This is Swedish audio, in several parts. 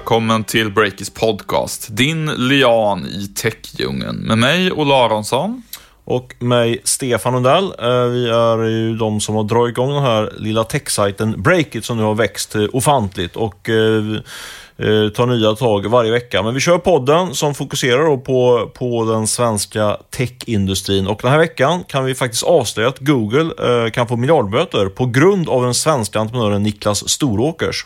Välkommen till Breakis podcast, din lian i techdjungeln med mig Olle Aronsson. Och mig Stefan Lundell. Eh, vi är ju de som har dragit igång den här lilla techsajten Breakit som nu har växt eh, ofantligt och eh, tar nya tag varje vecka. Men vi kör podden som fokuserar då på, på den svenska techindustrin och den här veckan kan vi faktiskt avslöja att Google eh, kan få miljardböter på grund av den svenska entreprenören Niklas Storåkers.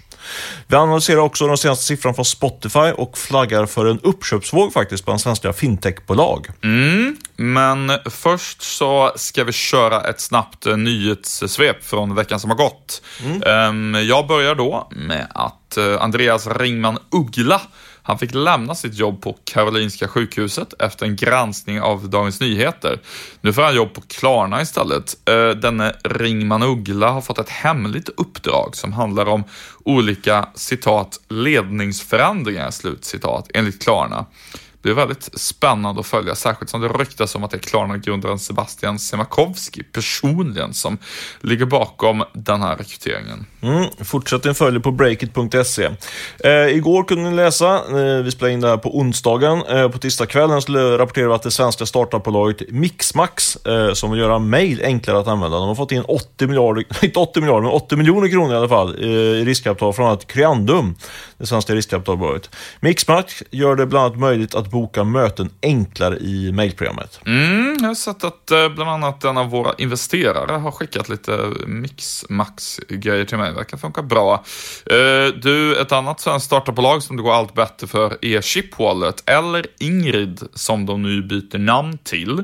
Vi analyserar också den senaste siffran från Spotify och flaggar för en uppköpsvåg faktiskt bland svenska fintechbolag. Mm, men först så ska vi köra ett snabbt nyhetssvep från veckan som har gått. Ehm, Jag börjar då med att eh, Andreas Ringman Uggla han fick lämna sitt jobb på Karolinska sjukhuset efter en granskning av Dagens Nyheter. Nu får han jobb på Klarna istället. Eh, denne Ringman Uggla har fått ett hemligt uppdrag som handlar om olika citat ledningsförändringar, slut citat, enligt Klarna. Det är väldigt spännande att följa, särskilt som det ryktas om att det är Klarna-grundaren Sebastian Siemiatkowski personligen som ligger bakom den här rekryteringen. Mm, fortsätt din följ på breakit.se. Eh, igår kunde ni läsa, eh, vi spelade in det här på onsdagen, eh, på tisdagskvällen skulle rapportera vi att det svenska startupbolaget Mixmax, eh, som vill göra mail enklare att använda, de har fått in 80 miljarder, inte 80 miljarder, men 80 miljoner kronor i alla fall eh, i riskkapital från att Creandum, det svenska riskkapitalbolaget. Mixmax gör det bland annat möjligt att boka möten enklare i mejlprogrammet. Mm, jag har sett att eh, bland annat en av våra investerare har skickat lite Mixmax-grejer till mig. Verkar funka bra. Eh, du, ett annat svenskt startupbolag som det går allt bättre för är Chipwallet, eller Ingrid som de nu byter namn till.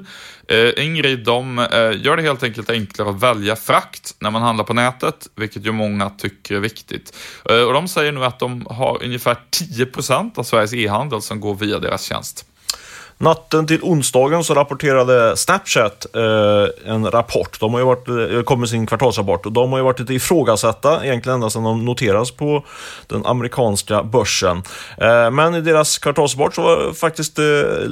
Eh, Ingrid, de eh, gör det helt enkelt enklare att välja frakt när man handlar på nätet, vilket ju många tycker är viktigt. Eh, Och de säger nu att de har ungefär 10 procent av Sveriges e-handel som går via deras tjänst. Natten till onsdagen så rapporterade Snapchat eh, en rapport. De har ju varit, eh, kom med sin kvartalsrapport och de har ju varit lite ifrågasatta egentligen ända sedan de noteras på den amerikanska börsen. Eh, men i deras kvartalsrapport så var det faktiskt eh,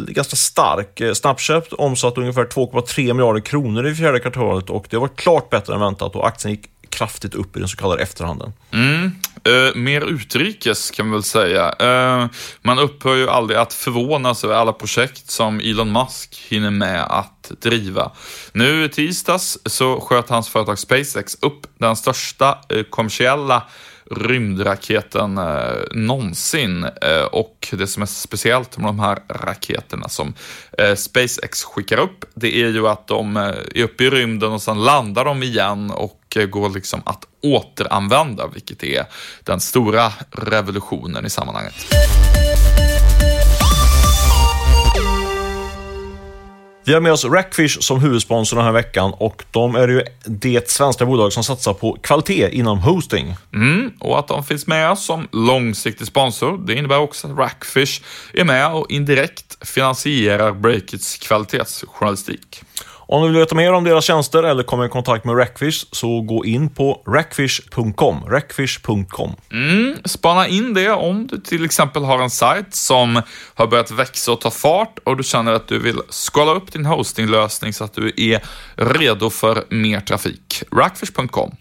ganska stark. Eh, Snapchat omsatte ungefär 2,3 miljarder kronor i fjärde kvartalet och det var klart bättre än väntat och aktien gick kraftigt upp i den så kallade efterhanden. Mm. Eh, mer utrikes kan man väl säga. Eh, man upphör ju aldrig att förvånas över alla projekt som Elon Musk hinner med att driva. Nu i tisdags så sköt hans företag SpaceX upp den största eh, kommersiella rymdraketen eh, någonsin. Eh, och det som är speciellt med de här raketerna som eh, SpaceX skickar upp, det är ju att de eh, är uppe i rymden och sen landar de igen och eh, går liksom att återanvända, vilket är den stora revolutionen i sammanhanget. Vi har med oss Rackfish som huvudsponsor den här veckan och de är ju det svenska bolag som satsar på kvalitet inom hosting. Mm, och att de finns med som långsiktig sponsor, det innebär också att Rackfish är med och indirekt finansierar Breakits kvalitetsjournalistik. Om du vill veta mer om deras tjänster eller komma i kontakt med Rackfish så gå in på rackfish.com. Rackfish.com. Mm, spana in det om du till exempel har en sajt som har börjat växa och ta fart och du känner att du vill skala upp din hostinglösning så att du är redo för mer trafik. Rackfish.com.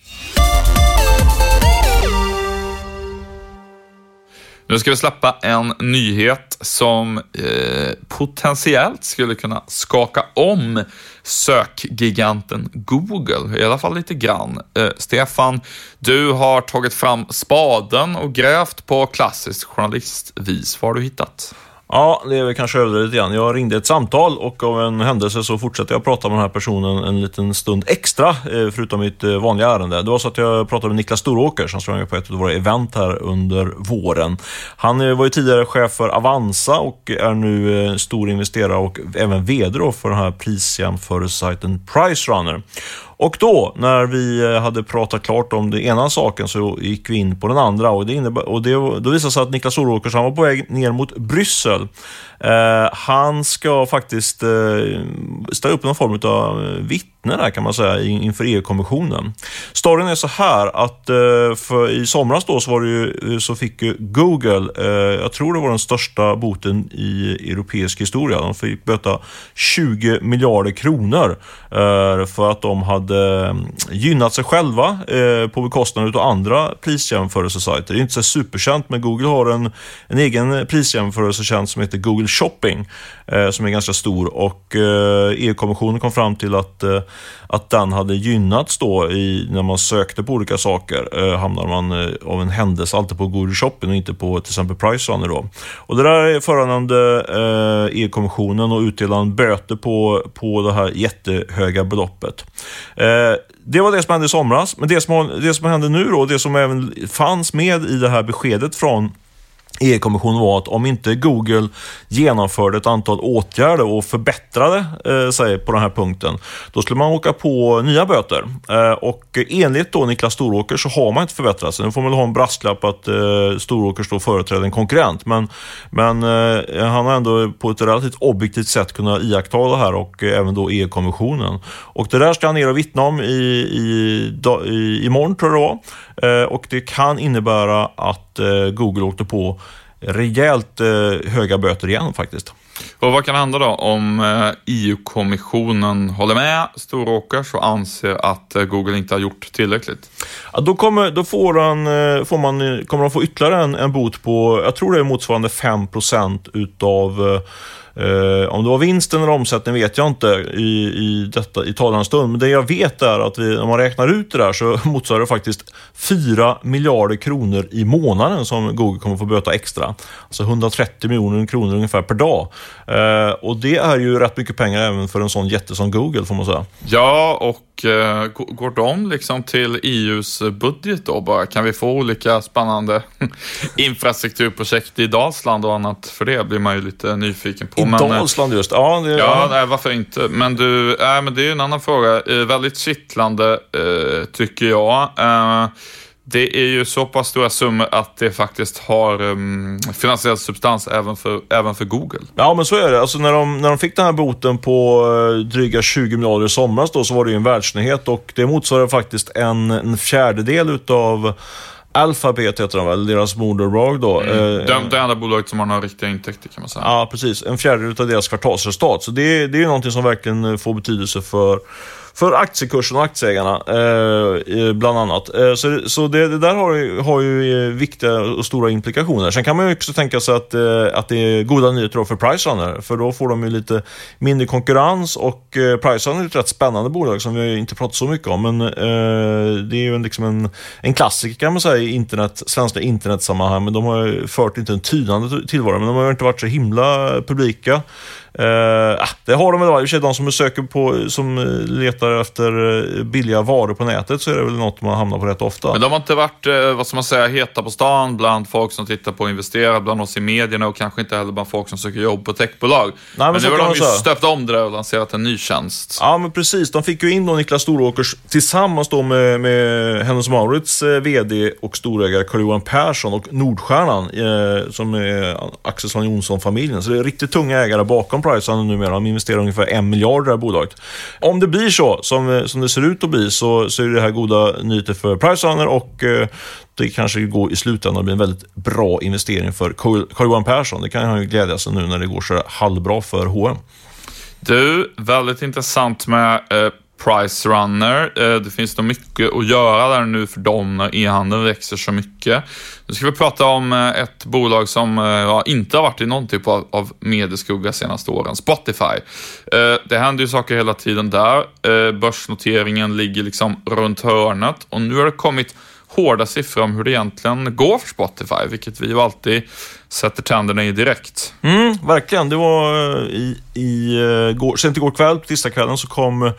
Nu ska vi släppa en nyhet som eh, potentiellt skulle kunna skaka om sökgiganten Google, i alla fall lite grann. Eh, Stefan, du har tagit fram spaden och grävt på klassiskt journalistvis. Vad har du hittat? Ja, det är väl kanske överdrivet lite grann. Jag ringde ett samtal och av en händelse så fortsatte jag prata med den här personen en liten stund extra, eh, förutom mitt eh, vanliga ärende. Det var så att jag pratade med Niklas Storåker som sprang med på ett av våra event här under våren. Han eh, var ju tidigare chef för Avanza och är nu stor investerare och även VD för den här prisjämförelsesajten Pricerunner. Och då, när vi eh, hade pratat klart om den ena saken, så gick vi in på den andra. Och det, innebär, och det Då visade sig att Niklas Oråkers var på väg ner mot Bryssel. Eh, han ska faktiskt eh, ställa upp någon form av eh, vitt vittne där kan man säga inför EU-kommissionen. Storyn är så här att eh, för i somras då så, var det ju, eh, så fick Google, eh, jag tror det var den största boten i europeisk historia. De fick böta 20 miljarder kronor för att de hade gynnat sig själva på bekostnad av andra prisjämförelsesajter. Det är inte så superkänt men Google har en, en egen prisjämförelsetjänst som heter Google Shopping som är ganska stor och e EU-kommissionen kom fram till att, att den hade gynnats då i, när man sökte på olika saker. Eh, hamnade man eh, av en händelse alltid på Google Shopping och inte på till exempel Pricerunner då. Och det där föranledde eh, EU-kommissionen att utdela böter på, på det här jättehöga beloppet. Eh, det var det som hände i somras, men det som, det som hände nu då, det som även fanns med i det här beskedet från EU-kommissionen var att om inte Google genomförde ett antal åtgärder och förbättrade eh, sig på den här punkten, då skulle man åka på nya böter. Eh, och enligt då Niklas Storåker så har man inte förbättrat sig. Nu får man väl ha en brasklapp att eh, Storåker står företräder en konkurrent, men, men eh, han har ändå på ett relativt objektivt sätt kunnat iaktta det här och eh, även då EU-kommissionen. Och det där ska han ner och vittna om i, i, i, imorgon tror jag det var. Eh, och det kan innebära att eh, Google åkte på rejält eh, höga böter igen faktiskt. Och vad kan hända då om EU-kommissionen håller med Storåkers och anser att Google inte har gjort tillräckligt? Ja, då kommer, då får han, får man, kommer de få ytterligare en, en bot på, jag tror det är motsvarande 5% utav Eh, om det var vinsten eller omsättningen vet jag inte i, i, detta, i talande stund. Men det jag vet är att vi, om man räknar ut det där så motsvarar det faktiskt 4 miljarder kronor i månaden som Google kommer få böta extra. Alltså 130 miljoner kronor ungefär per dag. Eh, och det är ju rätt mycket pengar även för en sån jätte som Google får man säga. Ja, och eh, går de liksom till EUs budget då bara? Kan vi få olika spännande infrastrukturprojekt i Dalsland och annat? För det blir man ju lite nyfiken på. I men, Dalsland just? Ja, det, ja, ja. Nej, varför inte? Men du, äh, men det är en annan fråga. Eh, väldigt kittlande eh, tycker jag. Det är ju så pass stora summor att det faktiskt har um, finansiell substans även för, även för Google. Ja, men så är det. Alltså, när, de, när de fick den här boten på uh, dryga 20 miljarder i somras då, så var det ju en världsnyhet och det motsvarar faktiskt en, en fjärdedel utav Alphabet heter de väl, deras moderbolag då. Mm. Eh, det, det enda bolaget som har några riktiga intäkter kan man säga. Ja, precis. En fjärdedel av deras kvartalsresultat. Så det, det är ju någonting som verkligen får betydelse för för aktiekursen och aktieägarna, eh, bland annat. Eh, så så det, det, där har, har ju eh, viktiga och stora implikationer. Sen kan man ju också tänka sig att, eh, att det är goda nyheter för Pricerunner, för då får de ju lite mindre konkurrens och eh, Pricerunner är ett rätt spännande bolag som vi inte pratat så mycket om, men eh, det är ju liksom en, en klassiker kan man säga i internet, svenska internetsammanhang, men de har ju fört inte en tydande tillvaro, men de har inte varit så himla publika. Uh, det har de väl, i och för sig de som söker på, som letar efter eh, billiga varor på nätet så är det väl något man hamnar på rätt ofta. Men de har inte varit, eh, vad ska man säga, heta på stan bland folk som tittar på och investerar, bland oss i medierna och kanske inte heller bland folk som söker jobb på techbolag. Nej, men, men nu har de ju stöpt om det där och lanserat en ny tjänst. Ja, men precis. De fick ju in då Niklas Storåkers tillsammans då med, med Hennes Maurits VD och storägare Carl-Johan Persson och Nordstjärnan eh, som är Axelsson Jonsson-familjen. Så det är riktigt tunga ägare bakom Priceline numera. De investerar ungefär en miljard i det här bolaget. Om det blir så, som, eh, som det ser ut att bli, så, så är det här goda nyheter för Priceline och eh, det kanske går i slutändan att bli en väldigt bra investering för Carl-Johan Persson. Det kan han ju glädja sig nu när det går så halvbra för H&M. Du, väldigt intressant med eh Price Runner. Eh, det finns nog mycket att göra där nu för dem när e-handeln växer så mycket. Nu ska vi prata om eh, ett bolag som eh, inte har varit i någon typ av medieskugga senaste åren, Spotify. Det händer ju saker hela tiden där. Börsnoteringen ligger liksom runt hörnet och nu har det kommit hårda siffror om hur det egentligen går för Spotify, vilket vi ju alltid sätter tänderna i direkt. Mm, verkligen. Det var eh, i, i eh, går, sent igår kväll, på tisdagskvällen, så kom eh,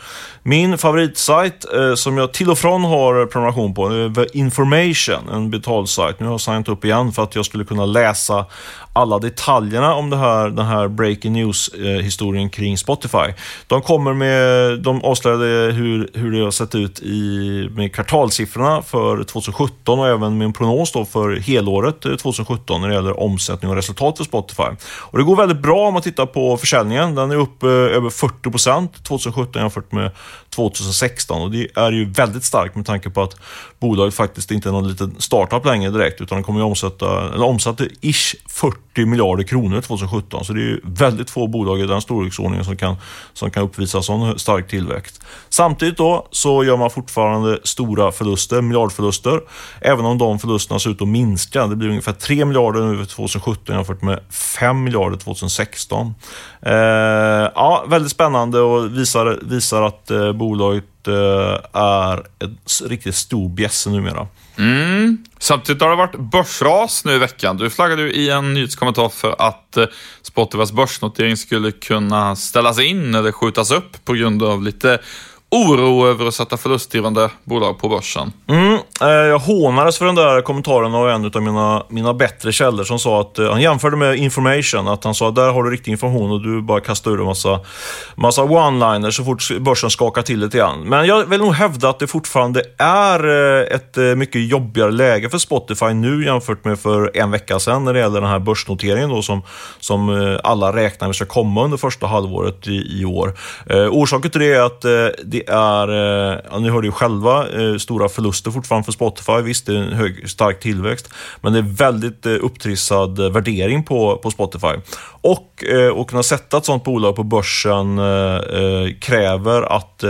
min favoritsajt eh, som jag till och från har prenumeration på, The Information, en betalsajt. Nu har jag signat upp igen för att jag skulle kunna läsa alla detaljerna om det här, den här breaking news-historien kring Spotify. De kommer med, de avslöjade hur, hur det har sett ut i, med kvartalssiffrorna för 2017 och även med en prognos då för helåret 2017 när det gäller om omsättning och resultat för Spotify. Och det går väldigt bra om man tittar på försäljningen. Den är upp eh, över 40 procent 2017 jämfört med 2016 och det är ju väldigt starkt med tanke på att bolaget faktiskt inte är någon liten startup längre direkt utan de kommer ju omsätta, eller omsatte ish 40 miljarder kronor 2017. Så det är ju väldigt få bolag i den storleksordningen som kan, som kan uppvisa sån stark tillväxt. Samtidigt då så gör man fortfarande stora förluster, miljardförluster, även om de förlusterna ser ut att minska. Det blir ungefär 3 miljarder nu 2017 jämfört med 5 miljarder 2016. Eh, ja, väldigt spännande och visar, visar att eh, bolaget eh, är en riktigt stor bjässe numera. Mm. Samtidigt har det varit börsras nu i veckan. Du flaggade ju i en nyhetskommentar för att eh, Spotifys börsnotering skulle kunna ställas in eller skjutas upp på grund av lite oro över att sätta förlustdrivande bolag på börsen. Mm, eh, jag hånades för den där kommentaren av en av mina, mina bättre källor som sa att eh, han jämförde med information, att han sa att där har du riktig information och du bara kastar ur en massa, massa one-liners så fort börsen skakar till lite grann. Men jag vill nog hävda att det fortfarande är eh, ett eh, mycket jobbigare läge för Spotify nu jämfört med för en vecka sedan när det gäller den här börsnoteringen då som, som eh, alla räknar med ska komma under första halvåret i, i år. Eh, orsaken till det är att eh, det det är, eh, ja, ni hörde ju själva, eh, stora förluster fortfarande för Spotify. Visst, det är en hög, stark tillväxt, men det är väldigt eh, upptrissad värdering på, på Spotify. Och att kunna sätta ett sådant bolag på börsen kräver att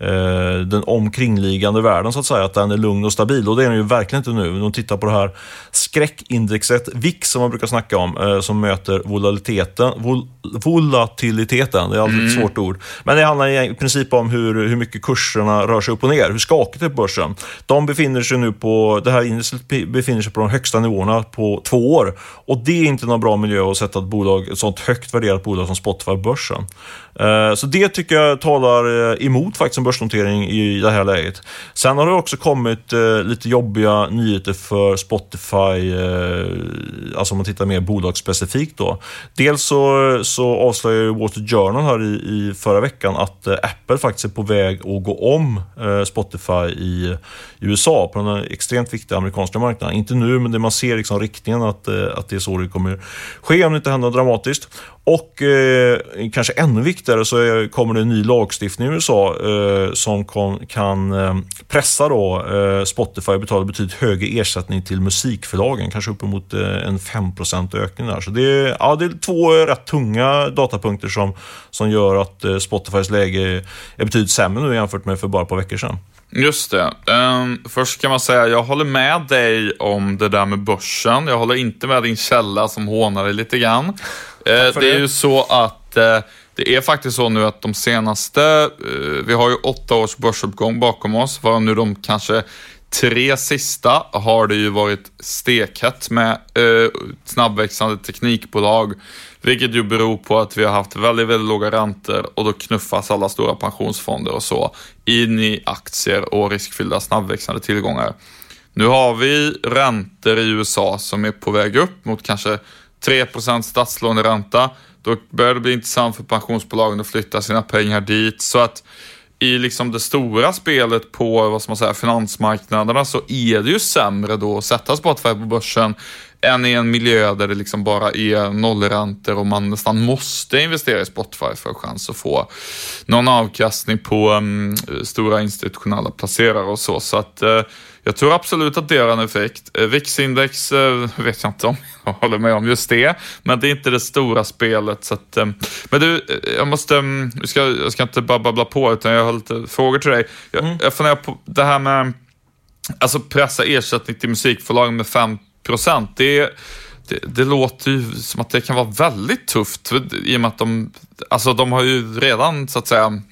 eh, den omkringliggande världen så att säga, att den är lugn och stabil. Och det är den ju verkligen inte nu. Om man tittar på det här skräckindexet VIX som man brukar snacka om, eh, som möter volatiliteten. Vol volatiliteten, det är alltid mm. ett svårt ord. Men det handlar i princip om hur, hur mycket kurserna rör sig upp och ner, hur skakigt det är på börsen. De befinner sig nu på, det här indexet befinner sig på de högsta nivåerna på två år. Och det är inte någon bra miljö att sätta ett, bolag, ett sånt högt värderat bolag som Spotify på börsen. Eh, så det tycker jag talar eh, emot faktiskt en börsnotering i det här läget. Sen har det också kommit eh, lite jobbiga nyheter för Spotify, alltså om man tittar mer bolagsspecifikt då. Dels så, så avslöjade Wall Street Journal här i, i förra veckan att Apple faktiskt är på väg att gå om Spotify i USA på den extremt viktiga amerikanska marknaden. Inte nu, men det man ser liksom riktningen att, att det är så det kommer ske om det inte händer dramatiskt. Och eh, kanske ännu viktigare så kommer det en ny lagstiftning i USA eh, som kon, kan eh, pressa då, eh, Spotify att betala betydligt högre ersättning till musikförlagen, kanske uppemot eh, en 5% ökning där. Så det är, ja, det är två rätt tunga datapunkter som, som gör att eh, Spotifys läge är betydligt sämre nu jämfört med för bara ett par veckor sedan. Just det. Um, först kan man säga, jag håller med dig om det där med börsen. Jag håller inte med din källa som hånar dig lite grann. Uh, det, det är ju så att uh, det är faktiskt så nu att de senaste, eh, vi har ju åtta års börsuppgång bakom oss, varav nu de kanske tre sista har det ju varit stekhett med eh, snabbväxande teknikbolag, vilket ju beror på att vi har haft väldigt, väldigt låga räntor och då knuffas alla stora pensionsfonder och så in i aktier och riskfyllda snabbväxande tillgångar. Nu har vi räntor i USA som är på väg upp mot kanske 3% statslåneränta. Då börjar det bli intressant för pensionsbolagen att flytta sina pengar dit. Så att i liksom det stora spelet på vad ska man säga, finansmarknaderna så är det ju sämre då att sätta Spotify på börsen än i en miljö där det liksom bara är nollräntor och man nästan måste investera i Spotify för att ha chans att få någon avkastning på um, stora institutionella placerare och så. Så att uh, jag tror absolut att det har en effekt. Eh, VIX-index uh, vet jag inte om jag håller med om just det, men det är inte det stora spelet. Så att, men du, jag måste, jag, ska, jag ska inte bara babbla på, utan jag har lite frågor till dig. Jag, mm. jag funderar på det här med, alltså pressa ersättning till musikförlag med 5 procent. Det, det, det, låter ju som att det kan vara väldigt tufft i och med att de, alltså de har ju redan så att säga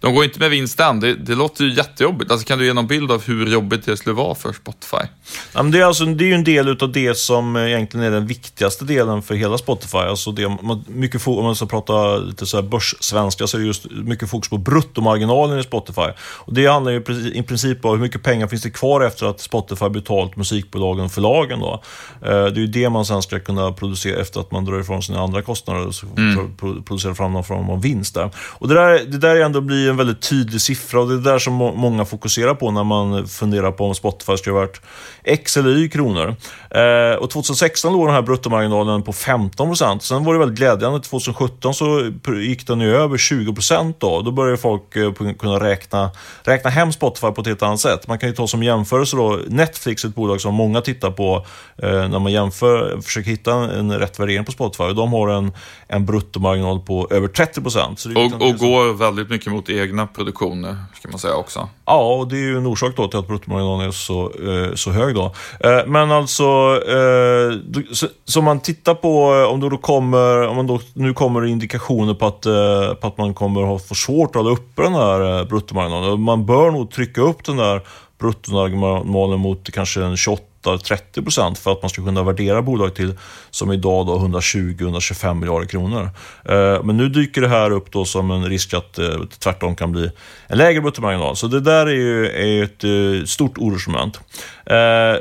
de går inte med vinst än. Det, det låter ju jättejobbigt. Alltså, kan du ge någon bild av hur jobbigt det skulle vara för Spotify? Ja, men det, är alltså, det är ju en del av det som egentligen är den viktigaste delen för hela Spotify. Alltså det, mycket, om man ska prata lite så här börssvenska så är det just mycket fokus på bruttomarginalen i Spotify. Och det handlar ju i princip om hur mycket pengar finns det kvar efter att Spotify betalt musikbolagen och förlagen. Då. Eh, det är ju det man sen ska kunna producera efter att man drar ifrån sina andra kostnader och mm. producera fram någon form av vinst där. Och det där, det där är ändå bli en väldigt tydlig siffra och det är där som många fokuserar på när man funderar på om Spotify ska ha varit X eller Y kronor. Eh, och 2016 låg den här bruttomarginalen på 15 procent. Sen var det väldigt glädjande. 2017 så gick den ju över 20 procent. Då. då började folk eh, kunna räkna, räkna hem Spotify på ett helt annat sätt. Man kan ju ta som jämförelse då Netflix, ett bolag som många tittar på eh, när man jämför, försöker hitta en rätt värdering på Spotify. De har en, en bruttomarginal på över 30 procent. Och, och går väldigt mycket mot egna produktioner, ska man säga också. Ja, och det är ju en orsak då till att bruttomarginalen är så, eh, så hög då. Eh, men alltså, eh, så, så man tittar på eh, om det då kommer, om man då, nu kommer indikationer på att, eh, på att man kommer ha för svårt att hålla uppe den här eh, bruttomarginalen. Man bör nog trycka upp den där bruttomarginalen mot kanske en 28 30 procent för att man ska kunna värdera bolag till, som idag, 120-125 miljarder kronor. Eh, men nu dyker det här upp då som en risk att det tvärtom kan bli en lägre bruttomarginal. Så det där är ju är ett eh, stort orosmoment.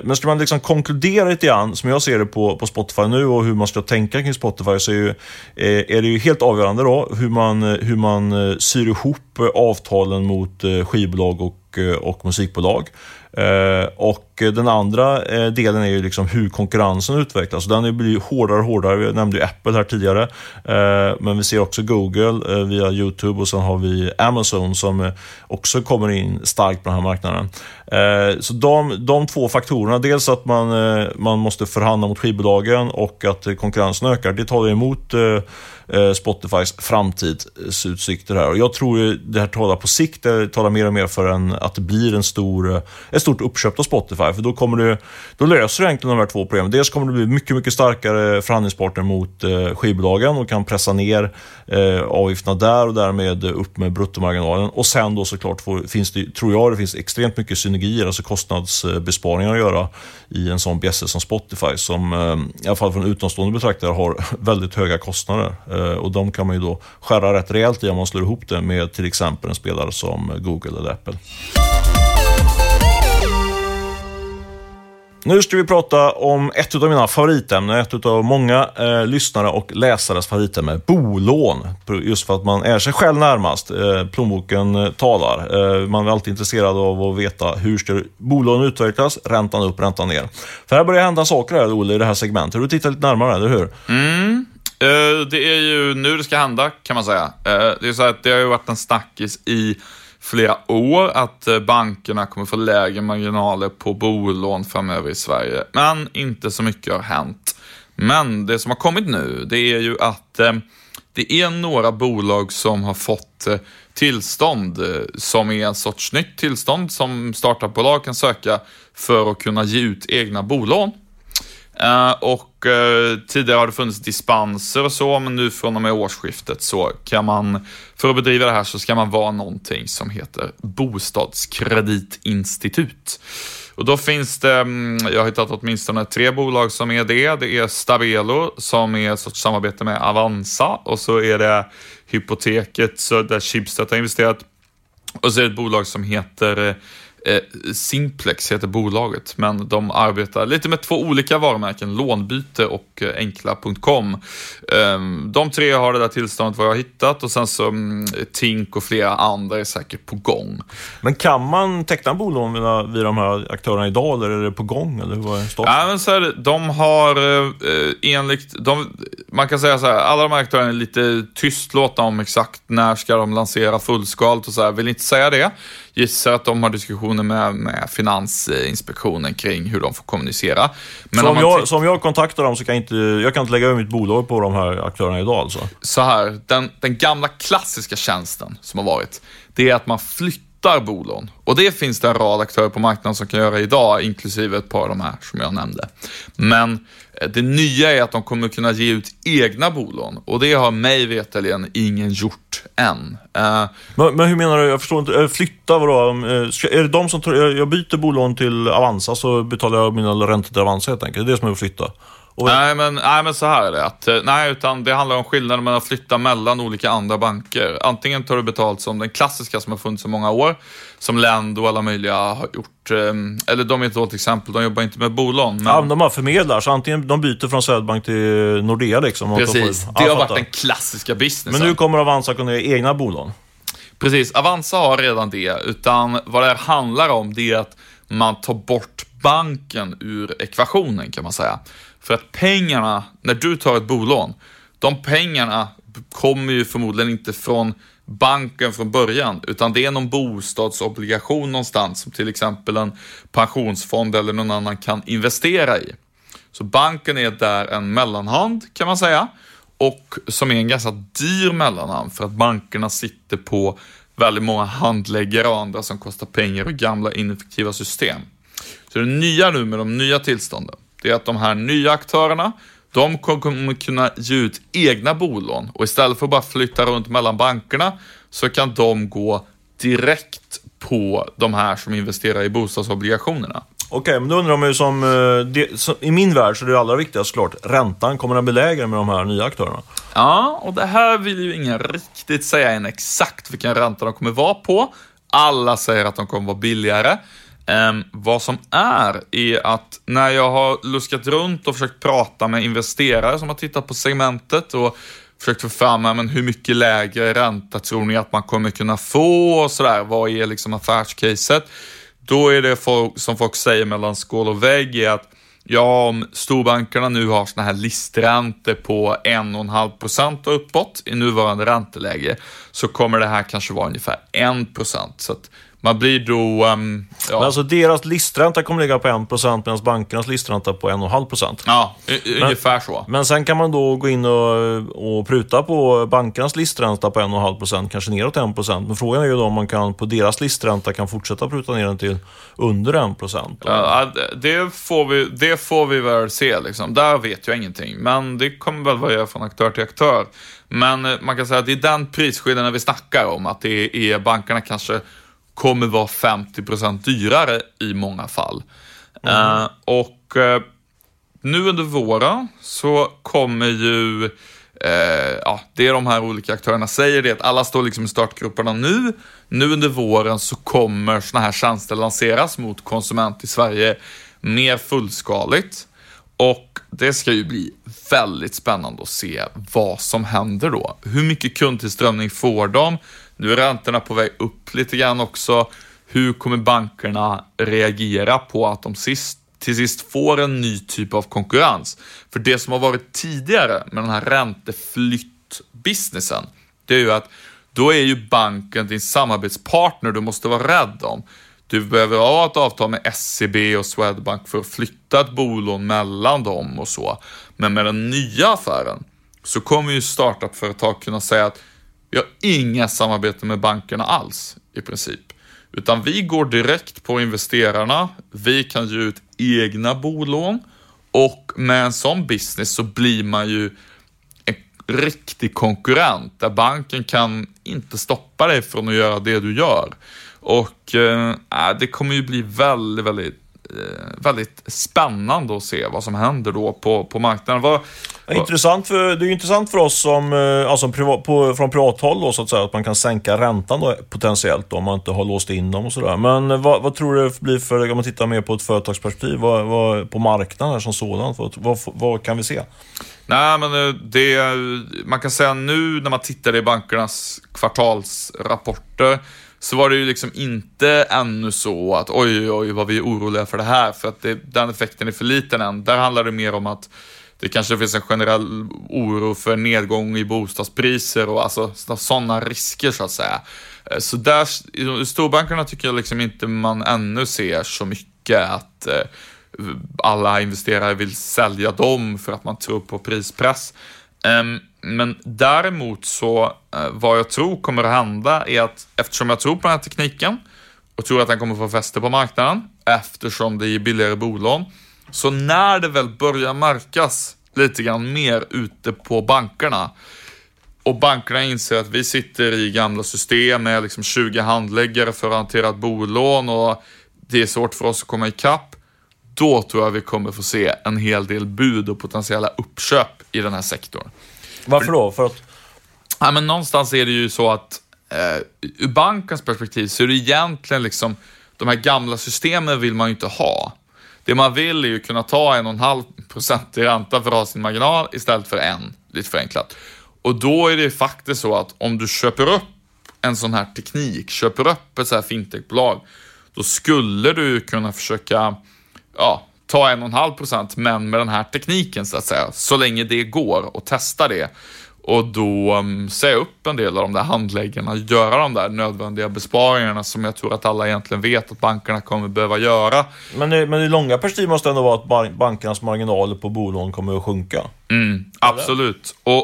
Men ska man liksom konkludera lite grann, som jag ser det på, på Spotify nu och hur man ska tänka kring Spotify, så är, ju, är det ju helt avgörande då hur man, hur man syr ihop avtalen mot skivbolag och, och musikbolag. Eh, och den andra eh, delen är ju liksom hur konkurrensen utvecklas. Den blir hårdare och hårdare. Vi nämnde ju Apple här tidigare. Eh, men vi ser också Google via YouTube och sen har vi Amazon som också kommer in starkt på den här marknaden. Så de, de två faktorerna, dels att man, man måste förhandla mot skivbolagen och att konkurrensen ökar, det talar emot Eh, Spotifys framtidsutsikter eh, här. Och jag tror ju det här talar på sikt, det talar mer och mer för en, att det blir en stor, eh, ett stort uppköp av Spotify. För då, kommer du, då löser du egentligen de här två problemen. Dels kommer du bli mycket, mycket starkare förhandlingspartner mot eh, skivbolagen och kan pressa ner eh, avgifterna där och därmed upp med bruttomarginalen. Och sen då såklart får, finns det, tror jag det finns extremt mycket synergier, alltså kostnadsbesparingar att göra i en sån bjässe som Spotify som eh, i alla fall från utomstående betraktare har väldigt höga kostnader. Eh, och de kan man ju då skära rätt rejält i om man slår ihop det med till exempel en spelare som Google eller Apple. Nu ska vi prata om ett av mina favoritämnen, ett av många eh, lyssnare och läsares favoritämne, bolån. Just för att man är sig själv närmast. Eh, plånboken eh, talar. Eh, man är alltid intresserad av att veta hur ska bolån utvecklas, räntan upp, räntan ner. För här börjar hända saker här, Olle, i det här segmentet. Du tittar lite närmare, eller hur? Mm. Eh, det är ju nu det ska hända, kan man säga. Eh, det är så att det har ju varit en snackis i flera år att eh, bankerna kommer få lägre marginaler på bolån framöver i Sverige. Men inte så mycket har hänt. Men det som har kommit nu, det är ju att det är några bolag som har fått tillstånd som är en sorts nytt tillstånd som startupbolag kan söka för att kunna ge ut egna bolån. Uh, och uh, tidigare har det funnits dispenser och så, men nu från och med årsskiftet så kan man, för att bedriva det här så ska man vara någonting som heter bostadskreditinstitut. Och då finns det, mm, jag har hittat åtminstone tre bolag som är det. Det är Stabelo som är ett sorts samarbete med Avanza och så är det Hypoteket så där Schibsted har investerat. Och så är det ett bolag som heter eh, Eh, Simplex heter bolaget, men de arbetar lite med två olika varumärken, Lånbyte och eh, Enkla.com. Ehm, de tre har det där tillståndet vad jag har hittat och sen så mm, Tink och flera andra är säkert på gång. Men kan man teckna bolån vid, vid de här aktörerna idag eller är det på gång? Eller vad är ja, men så här, de har eh, enligt, de, man kan säga så här, alla de här aktörerna är lite tystlåtna om exakt när ska de lansera fullskaligt och så här, vill inte säga det gissar att de har diskussioner med, med Finansinspektionen kring hur de får kommunicera. Men så, om, jag, så om jag kontaktar dem så kan jag inte, jag kan inte lägga över mitt bolag på de här aktörerna idag alltså? Så här, den, den gamla klassiska tjänsten som har varit, det är att man flyttar bolån. Och det finns det en rad aktörer på marknaden som kan göra idag, inklusive ett par av de här som jag nämnde. Men det nya är att de kommer kunna ge ut egna bolån och det har mig veterligen ingen gjort än. Eh, men, men, hur menar du? Jag förstår inte. Eh, flytta vadå? Eh, är det de som tar... jag byter bolån till Avanza så betalar jag mina räntor till Avanza helt enkelt? Det är det som är att flytta? Och... Nej, men, nej, men så här är det. Att, nej, utan det handlar om skillnaden mellan att flytta mellan olika andra banker. Antingen tar du betalt som den klassiska som har funnits i många år, som Lendo och alla möjliga har gjort. Ehm, eller de är ett dåligt exempel, de jobbar inte med bolån. Men... Ja, de har förmedlar, så antingen de byter från Swedbank till Nordea. Liksom, Precis, det har varit den klassiska businessen. Men nu kommer Avanza kunna göra egna bolån. Precis, Avanza har redan det, utan vad det här handlar om det är att man tar bort banken ur ekvationen kan man säga. För att pengarna, när du tar ett bolån, de pengarna kommer ju förmodligen inte från banken från början, utan det är någon bostadsobligation någonstans som till exempel en pensionsfond eller någon annan kan investera i. Så banken är där en mellanhand kan man säga och som är en ganska dyr mellanhand för att bankerna sitter på väldigt många handläggare och andra som kostar pengar och gamla ineffektiva system. Så det nya nu med de nya tillstånden, det är att de här nya aktörerna, de kommer kunna ge ut egna bolån och istället för att bara flytta runt mellan bankerna så kan de gå direkt på de här som investerar i bostadsobligationerna. Okej, okay, men då undrar man ju som, eh, det, som, I min värld så är det allra viktigaste såklart, räntan, kommer den bli lägre med de här nya aktörerna? Ja, och det här vill ju ingen riktigt säga än exakt vilken ränta de kommer vara på. Alla säger att de kommer vara billigare. Um, vad som är, är att när jag har luskat runt och försökt prata med investerare som har tittat på segmentet och försökt få fram men hur mycket lägre ränta tror ni att man kommer kunna få och sådär. Vad är liksom affärscaset? Då är det folk, som folk säger mellan skål och vägg är att ja, om storbankerna nu har sådana här listräntor på 1,5% och uppåt i nuvarande ränteläge så kommer det här kanske vara ungefär 1 procent man blir då... Um, ja. Men alltså deras listränta kommer ligga på 1% medan bankernas listränta på 1,5%. Ja, ungefär så. Men sen kan man då gå in och, och pruta på bankernas listränta på 1,5%, kanske neråt 1%. Men frågan är ju då om man kan på deras listränta kan fortsätta pruta ner den till under 1%. Ja, det, får vi, det får vi väl se liksom. Där vet jag ingenting. Men det kommer väl variera från aktör till aktör. Men eh, man kan säga att det är den prisskillnaden vi snackar om. Att det är bankerna kanske kommer vara 50% dyrare i många fall. Mm. Uh, och uh, nu under våren så kommer ju, uh, ja, det de här olika aktörerna säger det att alla står liksom i startgrupperna nu. Nu under våren så kommer sådana här tjänster lanseras mot konsument i Sverige mer fullskaligt. Och det ska ju bli väldigt spännande att se vad som händer då. Hur mycket kundtillströmning får de? Nu är räntorna på väg upp lite grann också. Hur kommer bankerna reagera på att de sist, till sist får en ny typ av konkurrens? För det som har varit tidigare med den här ränteflyttbusinessen, det är ju att då är ju banken din samarbetspartner du måste vara rädd om. Du behöver ha ett avtal med SEB och Swedbank för att flytta ett bolån mellan dem och så. Men med den nya affären så kommer ju startupföretag kunna säga att vi har inga samarbeten med bankerna alls i princip. Utan vi går direkt på investerarna. Vi kan ge ut egna bolån och med en sån business så blir man ju en riktig konkurrent där banken kan inte stoppa dig från att göra det du gör. Och eh, det kommer ju bli väldigt, väldigt väldigt spännande att se vad som händer då på, på marknaden. Vad, vad... Intressant för, det är intressant för oss som, eh, alltså privat, på, från privathåll då, så att säga, att man kan sänka räntan då, potentiellt då, om man inte har låst in dem och sådär. Men eh, vad, vad tror du det blir för, om man tittar mer på ett företagsperspektiv, vad, vad, på marknaden som sådan, vad, vad, vad kan vi se? Nej, men det, man kan säga nu när man tittar i bankernas kvartalsrapporter så var det ju liksom inte ännu så att oj, oj, vad vi är oroliga för det här, för att det, den effekten är för liten än. Där handlar det mer om att det kanske finns en generell oro för nedgång i bostadspriser och alltså sådana risker så att säga. Eh, så där, i storbankerna tycker jag liksom inte man ännu ser så mycket att eh, alla investerare vill sälja dem för att man tror på prispress. Ehm, men däremot så, eh, vad jag tror kommer att hända är att eftersom jag tror på den här tekniken och tror att den kommer få fäste på marknaden eftersom det är billigare bolån. Så när det väl börjar märkas lite grann mer ute på bankerna och bankerna inser att vi sitter i gamla system med liksom 20 handläggare för att hantera ett bolån och det är svårt för oss att komma ikapp. Då tror jag vi kommer få se en hel del bud och potentiella uppköp i den här sektorn. Varför då? För att... Ja, men någonstans är det ju så att eh, ur bankens perspektiv så är det egentligen liksom de här gamla systemen vill man ju inte ha. Det man vill är ju kunna ta en och en halv procent i ränta för att ha sin marginal istället för en, lite förenklat. Och då är det faktiskt så att om du köper upp en sån här teknik, köper upp ett så här fintechbolag, då skulle du kunna försöka ja, ta en och en halv procent, men med den här tekniken så att säga, så länge det går och testa det. Och då um, säga upp en del av de där handläggarna, göra de där nödvändiga besparingarna som jag tror att alla egentligen vet att bankerna kommer behöva göra. Men, det, men i långa perspektiv måste det ändå vara att bankernas marginaler på bolån kommer att sjunka? Mm, absolut. Och,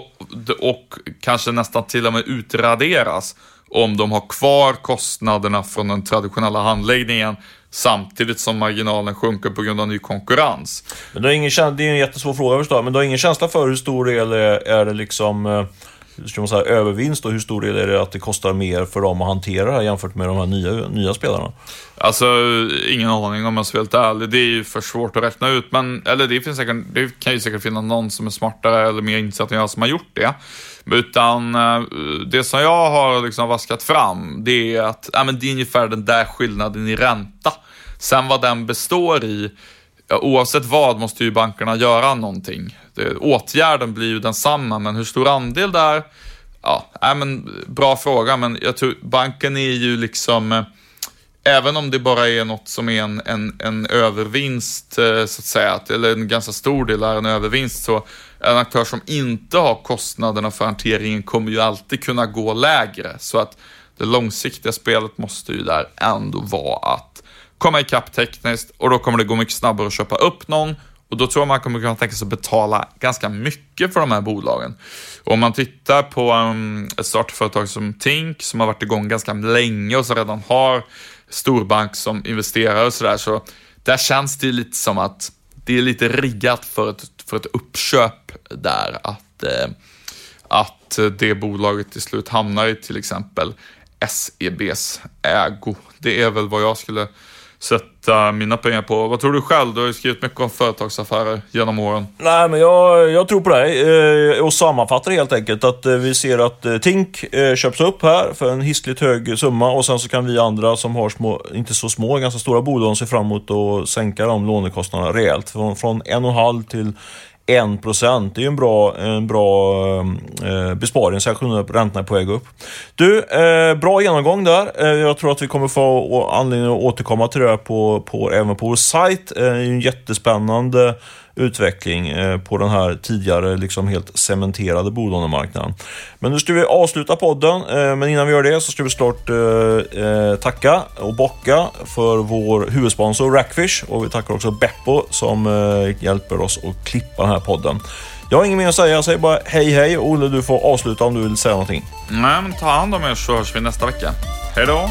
och kanske nästan till och med utraderas om de har kvar kostnaderna från den traditionella handläggningen samtidigt som marginalen sjunker på grund av ny konkurrens. Men du har ingen, det är en jättesvår fråga förstår men du har ingen känsla för hur stor del är, är det liksom eh, ska man säga, övervinst och hur stor del är det att det kostar mer för dem att hantera det här jämfört med de här nya, nya spelarna? Alltså, ingen aning om jag ska vara helt ärlig. Det är ju för svårt att räkna ut, men eller det, finns säkert, det kan ju säkert finnas någon som är smartare eller mer insatt än jag som har gjort det. Utan eh, det som jag har liksom vaskat fram, det är att ja, men det är ungefär den där skillnaden i ränta. Sen vad den består i, ja, oavsett vad måste ju bankerna göra någonting. Det, åtgärden blir ju densamma, men hur stor andel där? Ja, äh, men, bra fråga, men jag tror banken är ju liksom eh, Även om det bara är något som är en, en, en övervinst, eh, så att säga, eller en ganska stor del är en övervinst, så en aktör som inte har kostnaderna för hanteringen kommer ju alltid kunna gå lägre. Så att det långsiktiga spelet måste ju där ändå vara att komma ikapp tekniskt och då kommer det gå mycket snabbare att köpa upp någon och då tror jag man kommer kunna tänka sig att betala ganska mycket för de här bolagen. Och om man tittar på um, ett startföretag som Tink som har varit igång ganska länge och som redan har storbank som investerare och sådär, så där känns det lite som att det är lite riggat för ett, för ett uppköp där. Att, eh, att det bolaget till slut hamnar i till exempel SEBs ägo. Det är väl vad jag skulle sätta mina pengar på. Vad tror du själv? Du har ju skrivit mycket om företagsaffärer genom åren. Nej, men jag, jag tror på dig eh, och sammanfattar helt enkelt att eh, vi ser att eh, Tink eh, köps upp här för en hiskligt hög summa och sen så kan vi andra som har små, inte så små, ganska stora bolån se fram emot att sänka de lånekostnaderna rejält. Från, från 1,5 till 1 procent. Det är ju en bra, en bra eh, besparing, särskilt när räntorna är på väg upp. Du, eh, bra genomgång där. Eh, jag tror att vi kommer få anledning att återkomma till det här på, på, även på vår sajt. Eh, det är en jättespännande utveckling eh, på den här tidigare liksom helt cementerade bolånemarknaden. Men nu ska vi avsluta podden, eh, men innan vi gör det så ska vi såklart eh, tacka och bocka för vår huvudsponsor Rackfish och vi tackar också Beppo som hjälper oss att klippa den här podden. Jag har inget mer att säga, jag säger bara hej hej och Olle du får avsluta om du vill säga någonting. Nej men ta hand om er så hörs vi nästa vecka. Hej då!